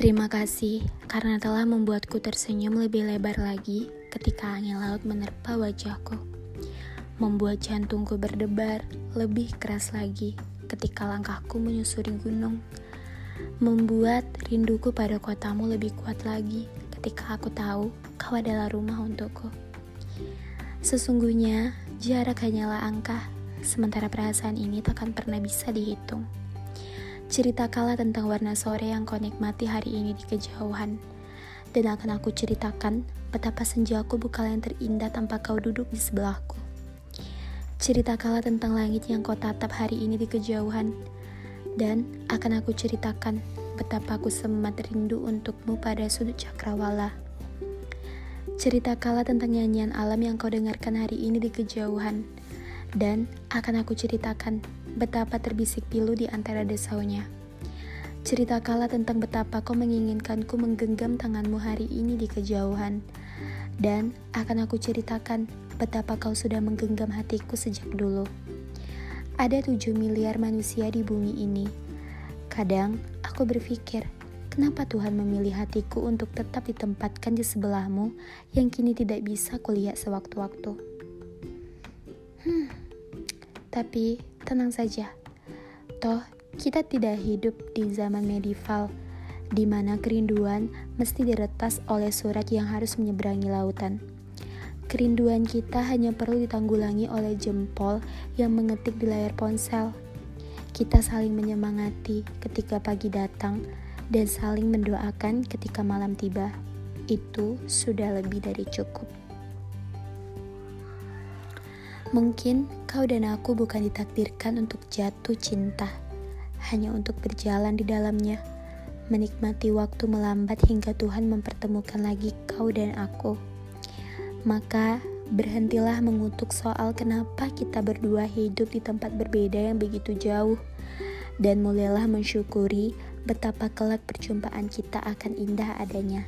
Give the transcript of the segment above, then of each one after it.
Terima kasih karena telah membuatku tersenyum lebih lebar lagi ketika angin laut menerpa wajahku. Membuat jantungku berdebar lebih keras lagi ketika langkahku menyusuri gunung. Membuat rinduku pada kotamu lebih kuat lagi ketika aku tahu kau adalah rumah untukku. Sesungguhnya, jarak hanyalah angka, sementara perasaan ini takkan pernah bisa dihitung. Cerita kala tentang warna sore yang kau nikmati hari ini di kejauhan. Dan akan aku ceritakan betapa senjaku bukan yang terindah tanpa kau duduk di sebelahku. Cerita kala tentang langit yang kau tatap hari ini di kejauhan. Dan akan aku ceritakan betapa aku semat rindu untukmu pada sudut cakrawala. Cerita kala tentang nyanyian alam yang kau dengarkan hari ini di kejauhan. Dan akan aku ceritakan betapa terbisik pilu di antara desaunya. Cerita kala tentang betapa kau menginginkanku menggenggam tanganmu hari ini di kejauhan. Dan akan aku ceritakan betapa kau sudah menggenggam hatiku sejak dulu. Ada tujuh miliar manusia di bumi ini. Kadang aku berpikir, kenapa Tuhan memilih hatiku untuk tetap ditempatkan di sebelahmu yang kini tidak bisa kulihat sewaktu-waktu. Tapi tenang saja. Toh, kita tidak hidup di zaman medieval, di mana kerinduan mesti diretas oleh surat yang harus menyeberangi lautan. Kerinduan kita hanya perlu ditanggulangi oleh jempol yang mengetik di layar ponsel. Kita saling menyemangati ketika pagi datang dan saling mendoakan ketika malam tiba. Itu sudah lebih dari cukup. Mungkin kau dan aku bukan ditakdirkan untuk jatuh cinta, hanya untuk berjalan di dalamnya, menikmati waktu melambat hingga Tuhan mempertemukan lagi kau dan aku. Maka berhentilah mengutuk soal kenapa kita berdua hidup di tempat berbeda yang begitu jauh, dan mulailah mensyukuri betapa kelak perjumpaan kita akan indah adanya.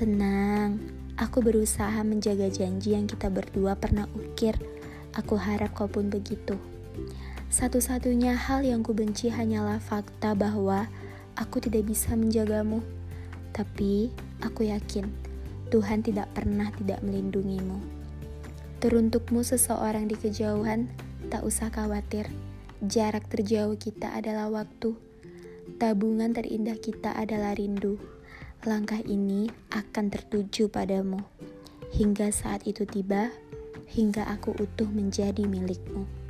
Tenang, Aku berusaha menjaga janji yang kita berdua pernah ukir. Aku harap kau pun begitu. Satu-satunya hal yang kubenci hanyalah fakta bahwa aku tidak bisa menjagamu. Tapi aku yakin Tuhan tidak pernah tidak melindungimu. Teruntukmu seseorang di kejauhan, tak usah khawatir. Jarak terjauh kita adalah waktu. Tabungan terindah kita adalah rindu langkah ini akan tertuju padamu hingga saat itu tiba, hingga aku utuh menjadi milikmu.